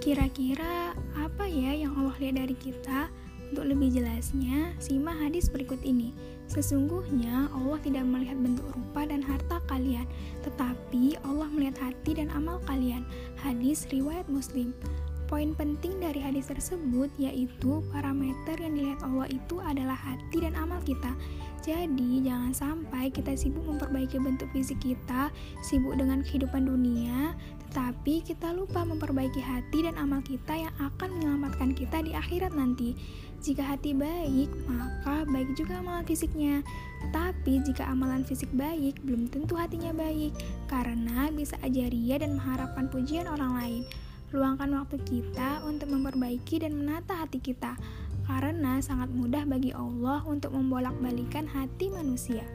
Kira-kira apa ya yang Allah lihat dari kita? Untuk lebih jelasnya, simak hadis berikut ini. Sesungguhnya Allah tidak melihat bentuk rupa dan harta kalian, tetapi Allah melihat hati dan amal kalian. Hadis riwayat Muslim. Poin penting dari hadis tersebut yaitu parameter yang dilihat Allah itu adalah hati dan amal kita. Jadi, jangan sampai kita sibuk memperbaiki bentuk fisik kita, sibuk dengan kehidupan dunia, tetapi kita lupa memperbaiki hati dan amal kita yang akan menyelamatkan kita di akhirat nanti. Jika hati baik, maka baik juga amalan fisiknya. Tapi jika amalan fisik baik, belum tentu hatinya baik, karena bisa aja ria dan mengharapkan pujian orang lain. Luangkan waktu kita untuk memperbaiki dan menata hati kita karena sangat mudah bagi Allah untuk membolak-balikan hati manusia.